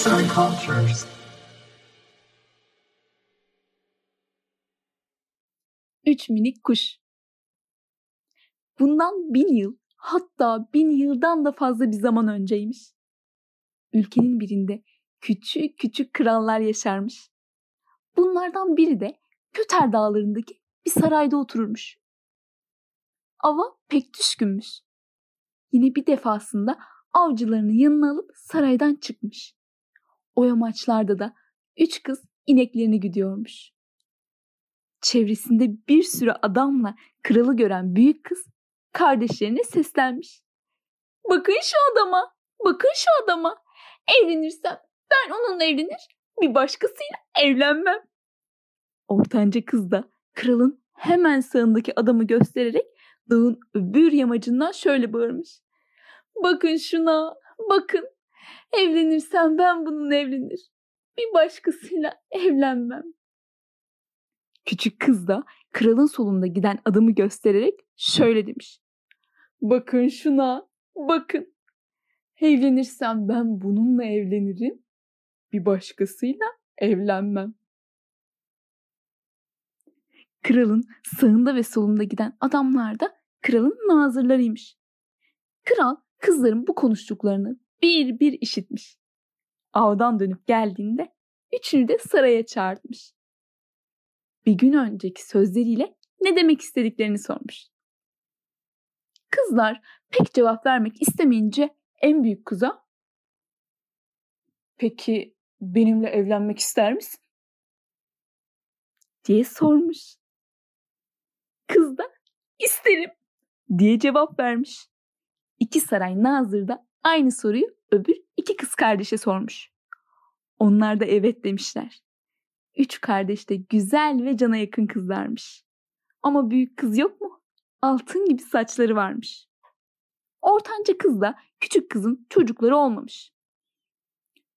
Arts and Cultures. Üç minik kuş. Bundan bin yıl hatta bin yıldan da fazla bir zaman önceymiş. Ülkenin birinde küçük küçük krallar yaşarmış. Bunlardan biri de Köter dağlarındaki bir sarayda otururmuş. Ava pek düşkünmüş. Yine bir defasında avcılarını yanına alıp saraydan çıkmış. O yamaçlarda da üç kız ineklerini güdüyormuş. Çevresinde bir sürü adamla kralı gören büyük kız kardeşlerine seslenmiş. Bakın şu adama, bakın şu adama. Evlenirsem ben onunla evlenir, bir başkasıyla evlenmem. Ortanca kız da kralın hemen sağındaki adamı göstererek dağın öbür yamacından şöyle bağırmış. Bakın şuna, bakın. Evlenirsem ben bununla evlenir. Bir başkasıyla evlenmem. Küçük kız da kralın solunda giden adamı göstererek şöyle demiş. Bakın şuna, bakın. Evlenirsem ben bununla evlenirim. Bir başkasıyla evlenmem. Kralın sağında ve solunda giden adamlar da kralın nazırlarıymış. Kral kızların bu konuştuklarını bir bir işitmiş. Avdan dönüp geldiğinde üçünü de saraya çağırtmış. Bir gün önceki sözleriyle ne demek istediklerini sormuş. Kızlar pek cevap vermek istemeyince en büyük kıza "Peki benimle evlenmek ister misin?" diye sormuş. Kız da "İsterim." diye cevap vermiş. İki saray nazır da aynı soruyu öbür iki kız kardeşe sormuş. Onlar da evet demişler. Üç kardeş de güzel ve cana yakın kızlarmış. Ama büyük kız yok mu? Altın gibi saçları varmış. Ortanca kız da küçük kızın çocukları olmamış.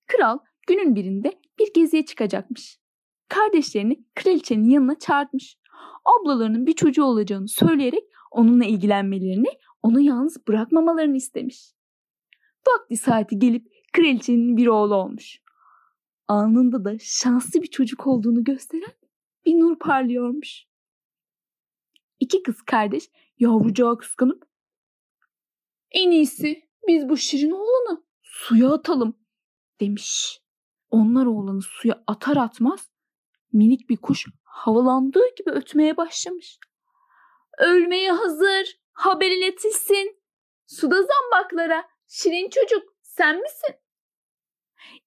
Kral günün birinde bir geziye çıkacakmış. Kardeşlerini kraliçenin yanına çağırtmış. Ablalarının bir çocuğu olacağını söyleyerek onunla ilgilenmelerini, onu yalnız bırakmamalarını istemiş. Vakti saati gelip kraliçenin bir oğlu olmuş. Alnında da şanslı bir çocuk olduğunu gösteren bir nur parlıyormuş. İki kız kardeş yavrucağı kıskanıp en iyisi biz bu şirin oğlanı suya atalım demiş. Onlar oğlanı suya atar atmaz minik bir kuş havalandığı gibi ötmeye başlamış. Ölmeye hazır, haber iletilsin. Suda zambaklara, şirin çocuk sen misin?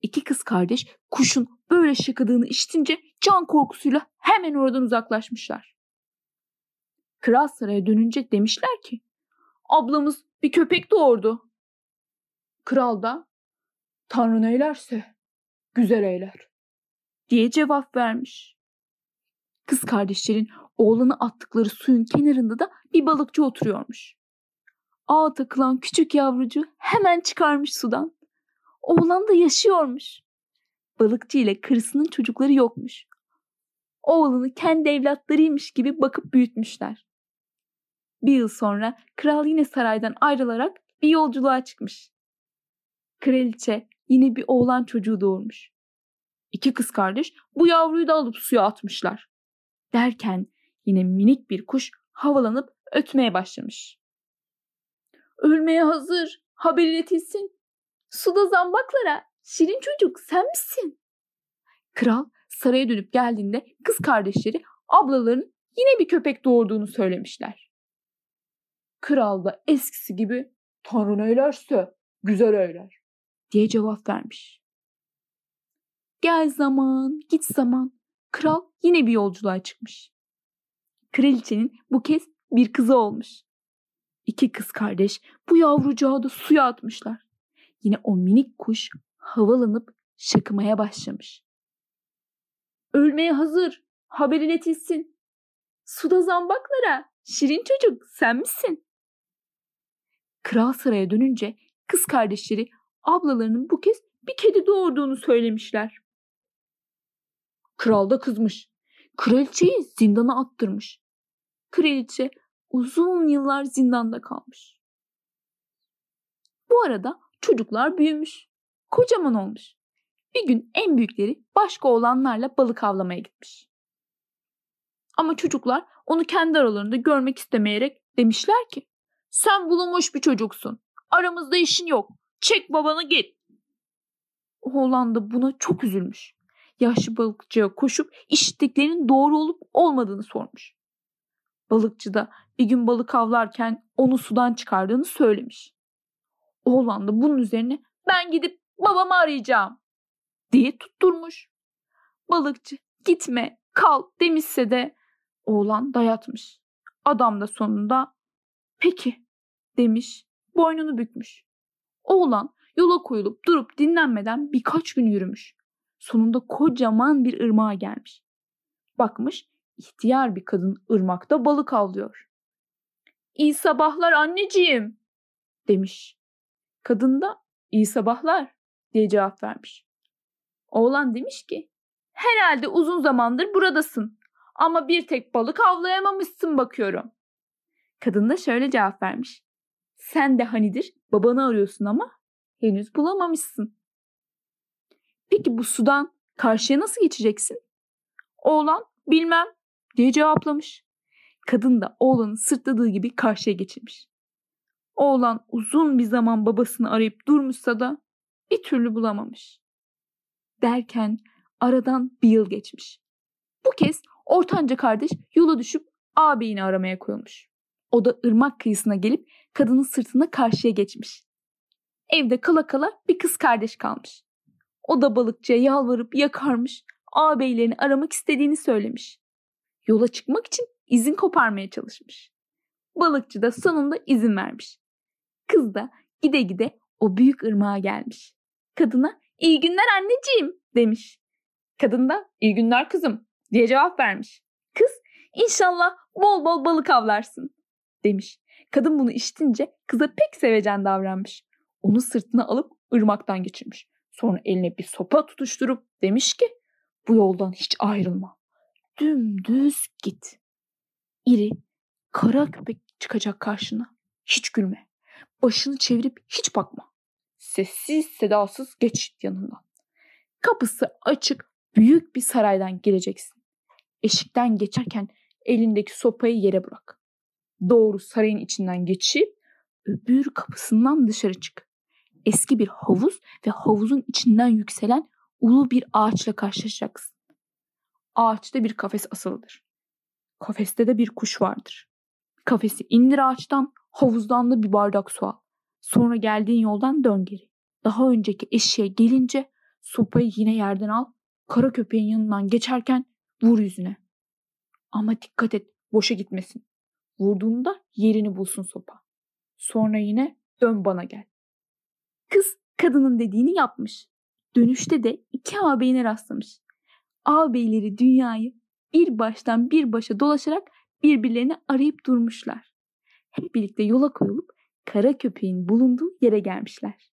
İki kız kardeş kuşun böyle şakadığını işitince can korkusuyla hemen oradan uzaklaşmışlar. Kral saraya dönünce demişler ki ablamız bir köpek doğurdu. Kral da Tanrı neylerse güzel eyler diye cevap vermiş. Kız kardeşlerin oğlanı attıkları suyun kenarında da bir balıkçı oturuyormuş. Ağa takılan küçük yavrucu hemen çıkarmış sudan. Oğlan da yaşıyormuş. Balıkçı ile karısının çocukları yokmuş. Oğlanı kendi evlatlarıymış gibi bakıp büyütmüşler. Bir yıl sonra kral yine saraydan ayrılarak bir yolculuğa çıkmış. Kraliçe yine bir oğlan çocuğu doğurmuş. İki kız kardeş bu yavruyu da alıp suya atmışlar. Derken yine minik bir kuş havalanıp ötmeye başlamış. Ölmeye hazır, haber iletilsin. Suda zambaklara, şirin çocuk sen misin? Kral saraya dönüp geldiğinde kız kardeşleri ablalarının yine bir köpek doğurduğunu söylemişler. Kral da eskisi gibi Tanrı neylerse güzel eyler diye cevap vermiş. Gel zaman, git zaman. Kral yine bir yolculuğa çıkmış. Kraliçenin bu kez bir kızı olmuş. İki kız kardeş bu yavrucağı da suya atmışlar. Yine o minik kuş havalanıp şakımaya başlamış. Ölmeye hazır, haber iletilsin. Suda zambaklara, şirin çocuk sen misin? Kral saraya dönünce kız kardeşleri ablalarının bu kez bir kedi doğurduğunu söylemişler. Kral da kızmış. Kraliçeyi zindana attırmış. Kraliçe uzun yıllar zindanda kalmış. Bu arada çocuklar büyümüş. Kocaman olmuş. Bir gün en büyükleri başka oğlanlarla balık avlamaya gitmiş. Ama çocuklar onu kendi aralarında görmek istemeyerek demişler ki sen bulunmuş bir çocuksun. Aramızda işin yok. Çek babanı git. Oğlan da buna çok üzülmüş. Yaşlı balıkçıya koşup işittiklerinin doğru olup olmadığını sormuş. Balıkçı da bir gün balık avlarken onu sudan çıkardığını söylemiş. Oğlan da bunun üzerine ben gidip babamı arayacağım diye tutturmuş. Balıkçı gitme kal demişse de oğlan dayatmış. Adam da sonunda peki demiş boynunu bükmüş. Oğlan yola koyulup durup dinlenmeden birkaç gün yürümüş. Sonunda kocaman bir ırmağa gelmiş. Bakmış ihtiyar bir kadın ırmakta balık avlıyor. İyi sabahlar anneciğim demiş. Kadın da iyi sabahlar diye cevap vermiş. Oğlan demiş ki herhalde uzun zamandır buradasın ama bir tek balık avlayamamışsın bakıyorum. Kadın da şöyle cevap vermiş. Sen de hanidir babanı arıyorsun ama henüz bulamamışsın. Peki bu sudan karşıya nasıl geçeceksin? Oğlan bilmem diye cevaplamış. Kadın da oğlanın sırtladığı gibi karşıya geçirmiş. Oğlan uzun bir zaman babasını arayıp durmuşsa da bir türlü bulamamış. Derken aradan bir yıl geçmiş. Bu kez ortanca kardeş yola düşüp ağabeyini aramaya koyulmuş. O da ırmak kıyısına gelip kadının sırtına karşıya geçmiş. Evde kala kala bir kız kardeş kalmış. O da balıkçıya yalvarıp yakarmış, ağabeylerini aramak istediğini söylemiş. Yola çıkmak için izin koparmaya çalışmış. Balıkçı da sonunda izin vermiş. Kız da gide gide o büyük ırmağa gelmiş. Kadına iyi günler anneciğim demiş. Kadın da iyi günler kızım diye cevap vermiş. Kız inşallah bol bol balık avlarsın demiş. Kadın bunu işitince kıza pek sevecen davranmış. Onu sırtına alıp ırmaktan geçirmiş. Sonra eline bir sopa tutuşturup demiş ki bu yoldan hiç ayrılma. Dümdüz git. İri, kara köpek çıkacak karşına. Hiç gülme. Başını çevirip hiç bakma. Sessiz sedasız geç yanından. Kapısı açık büyük bir saraydan geleceksin. Eşikten geçerken elindeki sopayı yere bırak. Doğru sarayın içinden geçip öbür kapısından dışarı çık. Eski bir havuz ve havuzun içinden yükselen ulu bir ağaçla karşılaşacaksın. Ağaçta bir kafes asılıdır. Kafeste de bir kuş vardır. Kafesi indir ağaçtan, havuzdan da bir bardak su al. Sonra geldiğin yoldan dön geri. Daha önceki eşeğe gelince sopayı yine yerden al. Kara köpeğin yanından geçerken vur yüzüne. Ama dikkat et boşa gitmesin. Vurduğunda yerini bulsun sopa. Sonra yine dön bana gel. Kız kadının dediğini yapmış. Dönüşte de iki ağabeyine rastlamış. Ağabeyleri dünyayı bir baştan bir başa dolaşarak birbirlerini arayıp durmuşlar. Hep birlikte yola koyulup kara köpeğin bulunduğu yere gelmişler.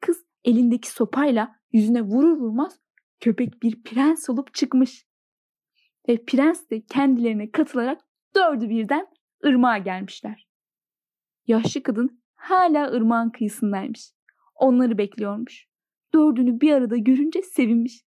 Kız elindeki sopayla yüzüne vurur vurmaz köpek bir prens olup çıkmış. Ve prens de kendilerine katılarak dördü birden ırmağa gelmişler. Yaşlı kadın hala ırmağın kıyısındaymış. Onları bekliyormuş. Dördünü bir arada görünce sevinmiş.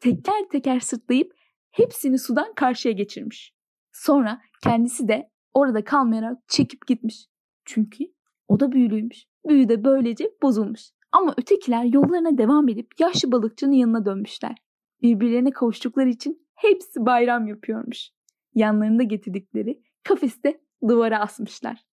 Teker teker sırtlayıp hepsini sudan karşıya geçirmiş. Sonra kendisi de orada kalmayarak çekip gitmiş. Çünkü o da büyülüymüş. Büyü de böylece bozulmuş. Ama ötekiler yollarına devam edip yaşlı balıkçının yanına dönmüşler. Birbirlerine kavuştukları için hepsi bayram yapıyormuş. Yanlarında getirdikleri kafeste duvara asmışlar.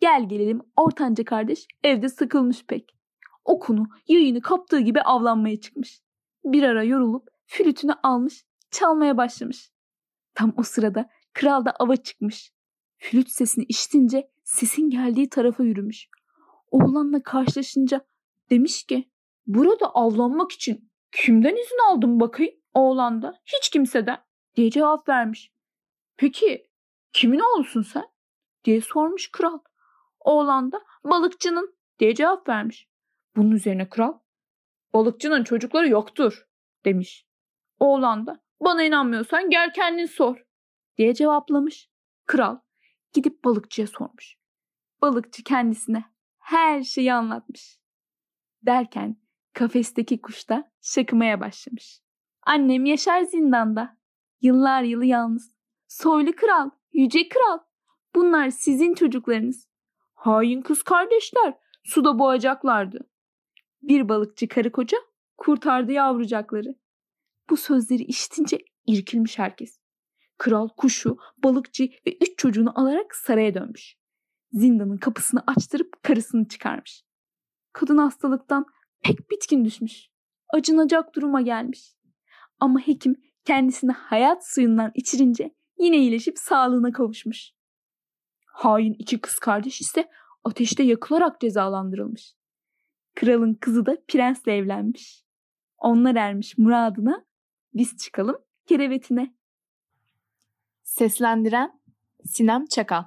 Gel gelelim ortanca kardeş evde sıkılmış pek. Okunu, yayını kaptığı gibi avlanmaya çıkmış. Bir ara yorulup flütünü almış, çalmaya başlamış. Tam o sırada kral da ava çıkmış. Flüt sesini işitince sesin geldiği tarafa yürümüş. Oğlanla karşılaşınca demiş ki burada avlanmak için kimden izin aldın bakayım? Oğlan da hiç kimseden diye cevap vermiş. Peki kimin oğlusun sen? diye sormuş kral. Oğlan da balıkçının diye cevap vermiş. Bunun üzerine kral balıkçının çocukları yoktur demiş. Oğlan da bana inanmıyorsan gel kendin sor diye cevaplamış. Kral gidip balıkçıya sormuş. Balıkçı kendisine her şeyi anlatmış. Derken Kafesteki kuş da şakımaya başlamış. Annem yaşar zindanda. Yıllar yılı yalnız. Soylu kral, yüce kral. Bunlar sizin çocuklarınız. Hain kız kardeşler suda boğacaklardı. Bir balıkçı karı koca kurtardı yavrucakları. Bu sözleri işitince irkilmiş herkes. Kral kuşu, balıkçı ve üç çocuğunu alarak saraya dönmüş. Zindanın kapısını açtırıp karısını çıkarmış. Kadın hastalıktan pek bitkin düşmüş. Acınacak duruma gelmiş. Ama hekim kendisini hayat suyundan içirince yine iyileşip sağlığına kavuşmuş. Hain iki kız kardeş ise ateşte yakılarak cezalandırılmış. Kralın kızı da prensle evlenmiş. Onlar ermiş muradına, biz çıkalım kerevetine. Seslendiren Sinem Çakal